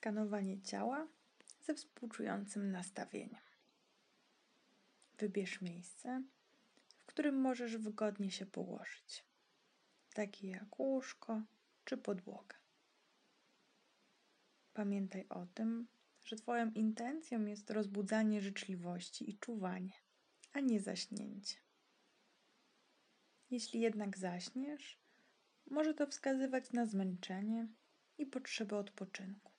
skanowanie ciała ze współczującym nastawieniem. Wybierz miejsce, w którym możesz wygodnie się położyć, takie jak łóżko czy podłoga. Pamiętaj o tym, że Twoją intencją jest rozbudzanie życzliwości i czuwanie, a nie zaśnięcie. Jeśli jednak zaśniesz, może to wskazywać na zmęczenie i potrzebę odpoczynku.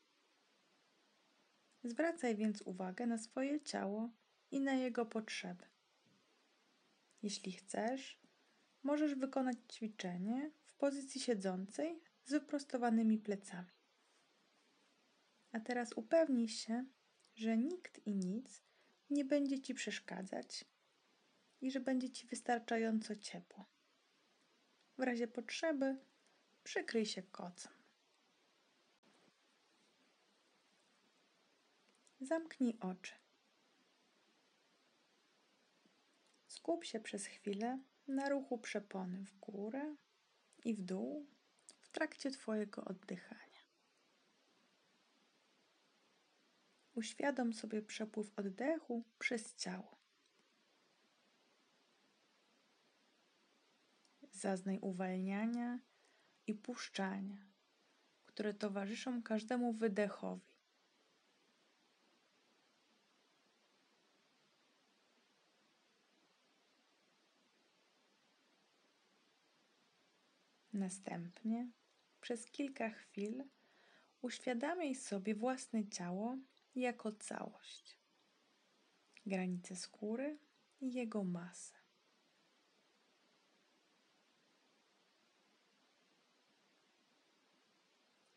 Zwracaj więc uwagę na swoje ciało i na jego potrzeby. Jeśli chcesz, możesz wykonać ćwiczenie w pozycji siedzącej z wyprostowanymi plecami. A teraz upewnij się, że nikt i nic nie będzie ci przeszkadzać i że będzie ci wystarczająco ciepło. W razie potrzeby przykryj się kocem. Zamknij oczy. Skup się przez chwilę na ruchu przepony w górę i w dół w trakcie Twojego oddychania. Uświadom sobie przepływ oddechu przez ciało. Zaznaj uwalniania i puszczania, które towarzyszą każdemu wydechowi. Następnie przez kilka chwil uświadamiaj sobie własne ciało jako całość, granice skóry i jego masę.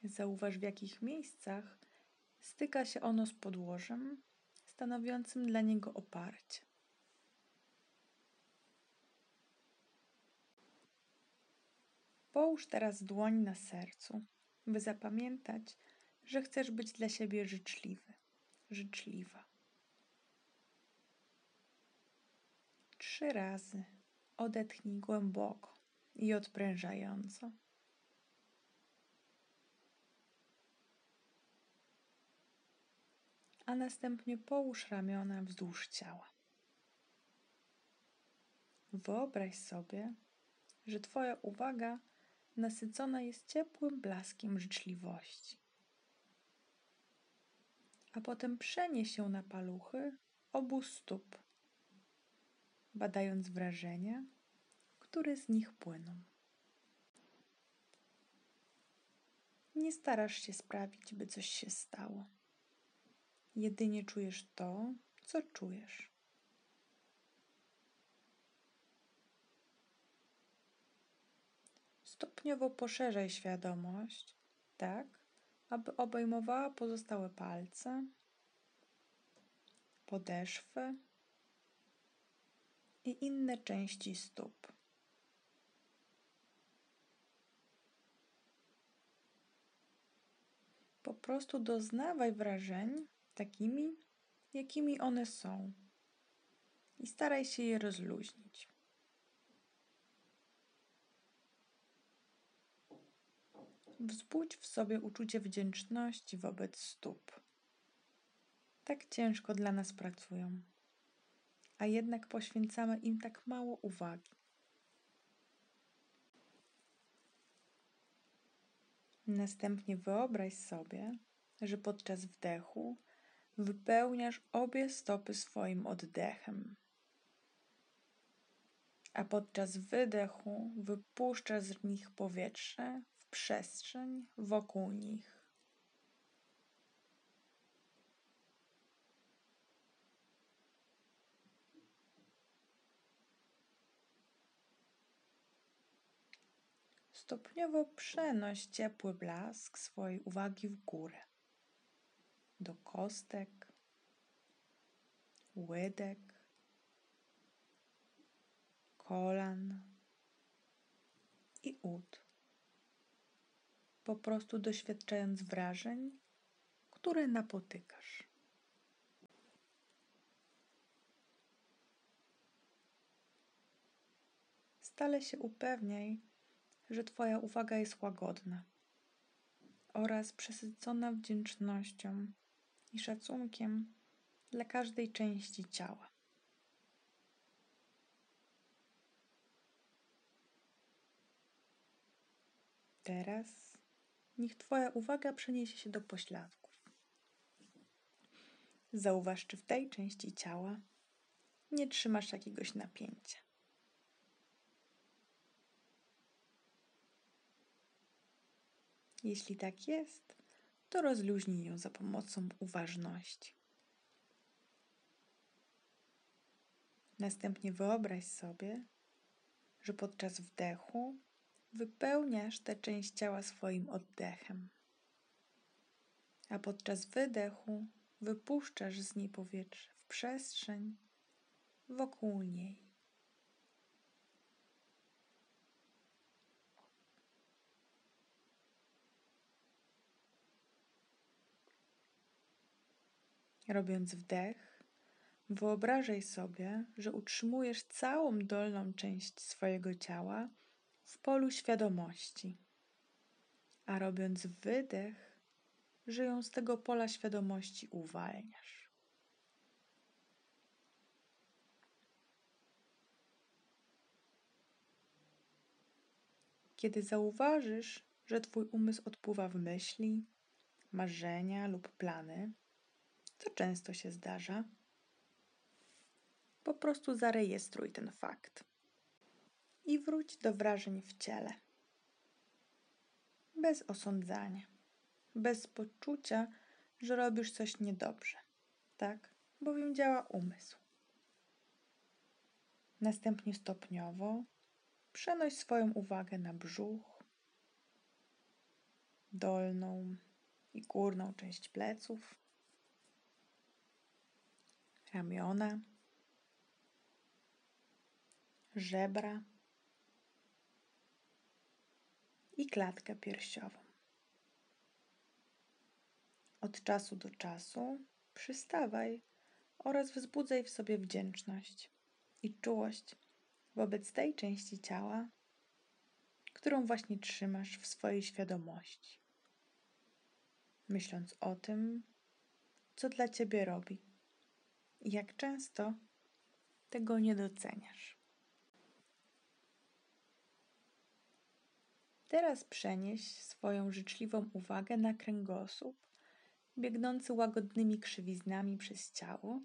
Zauważ w jakich miejscach styka się ono z podłożem, stanowiącym dla niego oparcie. Połóż teraz dłoń na sercu, by zapamiętać, że chcesz być dla siebie życzliwy, życzliwa. Trzy razy odetchnij głęboko i odprężająco. A następnie połóż ramiona wzdłuż ciała. Wyobraź sobie, że Twoja uwaga nasycona jest ciepłym blaskiem życzliwości. A potem przenieś się na paluchy obu stóp, badając wrażenia, które z nich płyną. Nie starasz się sprawić, by coś się stało. Jedynie czujesz to, co czujesz. Stopniowo poszerzaj świadomość, tak, aby obejmowała pozostałe palce, podeszwy i inne części stóp. Po prostu doznawaj wrażeń takimi, jakimi one są i staraj się je rozluźnić. Wzbudź w sobie uczucie wdzięczności wobec stóp. Tak ciężko dla nas pracują, a jednak poświęcamy im tak mało uwagi. Następnie wyobraź sobie, że podczas wdechu wypełniasz obie stopy swoim oddechem, a podczas wydechu wypuszczasz z nich powietrze przestrzeń wokół nich. Stopniowo przenoś ciepły blask swojej uwagi w górę, do kostek, łydek, kolan i ud po prostu doświadczając wrażeń, które napotykasz. Stale się upewniaj, że Twoja uwaga jest łagodna. oraz przesycona wdzięcznością i szacunkiem dla każdej części ciała. Teraz niech Twoja uwaga przeniesie się do pośladków. Zauważ, czy w tej części ciała nie trzymasz jakiegoś napięcia. Jeśli tak jest, to rozluźnij ją za pomocą uważności. Następnie wyobraź sobie, że podczas wdechu wypełniasz tę część ciała swoim oddechem, a podczas wydechu wypuszczasz z niej powietrze w przestrzeń wokół niej. Robiąc wdech, wyobrażaj sobie, że utrzymujesz całą dolną część swojego ciała w polu świadomości, a robiąc wydech, że ją z tego pola świadomości uwalniasz. Kiedy zauważysz, że Twój umysł odpływa w myśli, marzenia lub plany, co często się zdarza, po prostu zarejestruj ten fakt i wróć do wrażeń w ciele. Bez osądzania, bez poczucia, że robisz coś niedobrze. Tak, bowiem działa umysł. Następnie stopniowo przenoś swoją uwagę na brzuch, dolną i górną część pleców, ramiona, żebra i klatkę piersiową. Od czasu do czasu przystawaj oraz wzbudzaj w sobie wdzięczność i czułość wobec tej części ciała, którą właśnie trzymasz w swojej świadomości, myśląc o tym, co dla ciebie robi i jak często tego nie doceniasz. Teraz przenieś swoją życzliwą uwagę na kręgosłup, biegnący łagodnymi krzywiznami przez ciało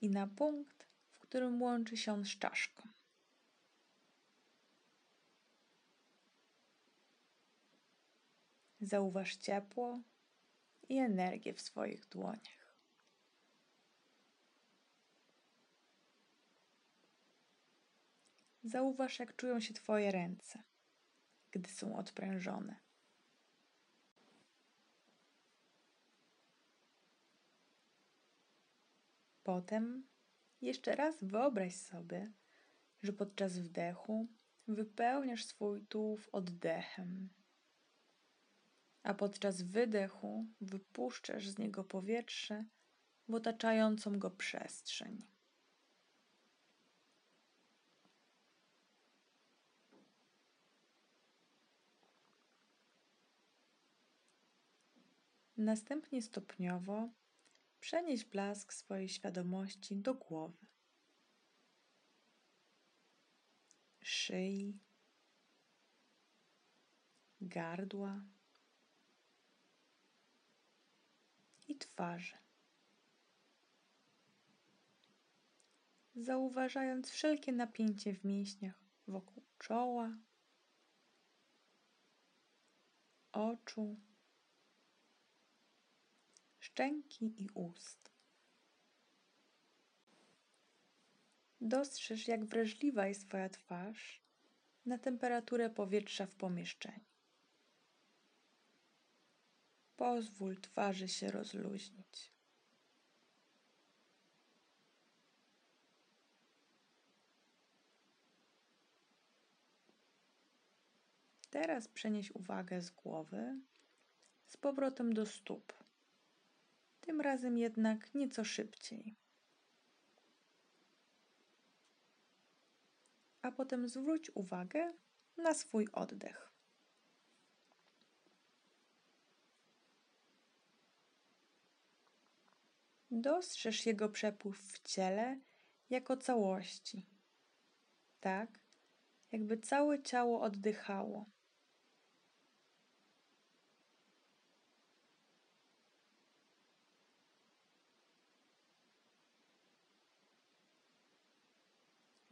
i na punkt, w którym łączy się on z czaszką. Zauważ ciepło i energię w swoich dłoniach. Zauważ, jak czują się Twoje ręce, gdy są odprężone. Potem jeszcze raz wyobraź sobie, że podczas wdechu wypełniasz swój tułów oddechem, a podczas wydechu wypuszczasz z niego powietrze w otaczającą go przestrzeń. Następnie stopniowo przenieś blask swojej świadomości do głowy, szyi, gardła. I twarzy. Zauważając wszelkie napięcie w mięśniach wokół czoła, oczu, szczęki i ust. Dostrzeż, jak wrażliwa jest Twoja twarz na temperaturę powietrza w pomieszczeniu. Pozwól twarzy się rozluźnić. Teraz przenieś uwagę z głowy z powrotem do stóp tym razem jednak nieco szybciej. A potem zwróć uwagę na swój oddech. Dostrzeż jego przepływ w ciele jako całości, tak jakby całe ciało oddychało.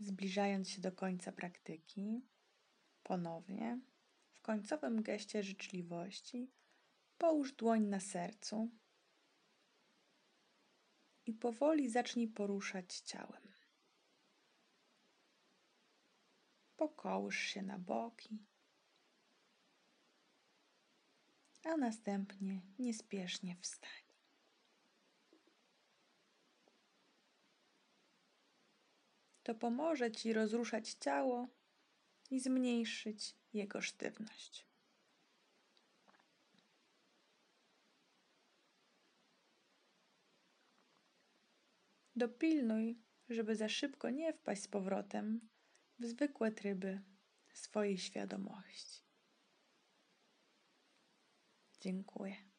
Zbliżając się do końca praktyki, ponownie w końcowym geście życzliwości połóż dłoń na sercu i powoli zacznij poruszać ciałem. Pokołysz się na boki, a następnie niespiesznie wstań. To pomoże Ci rozruszać ciało i zmniejszyć jego sztywność. Dopilnuj, żeby za szybko nie wpaść z powrotem w zwykłe tryby swojej świadomości. Dziękuję.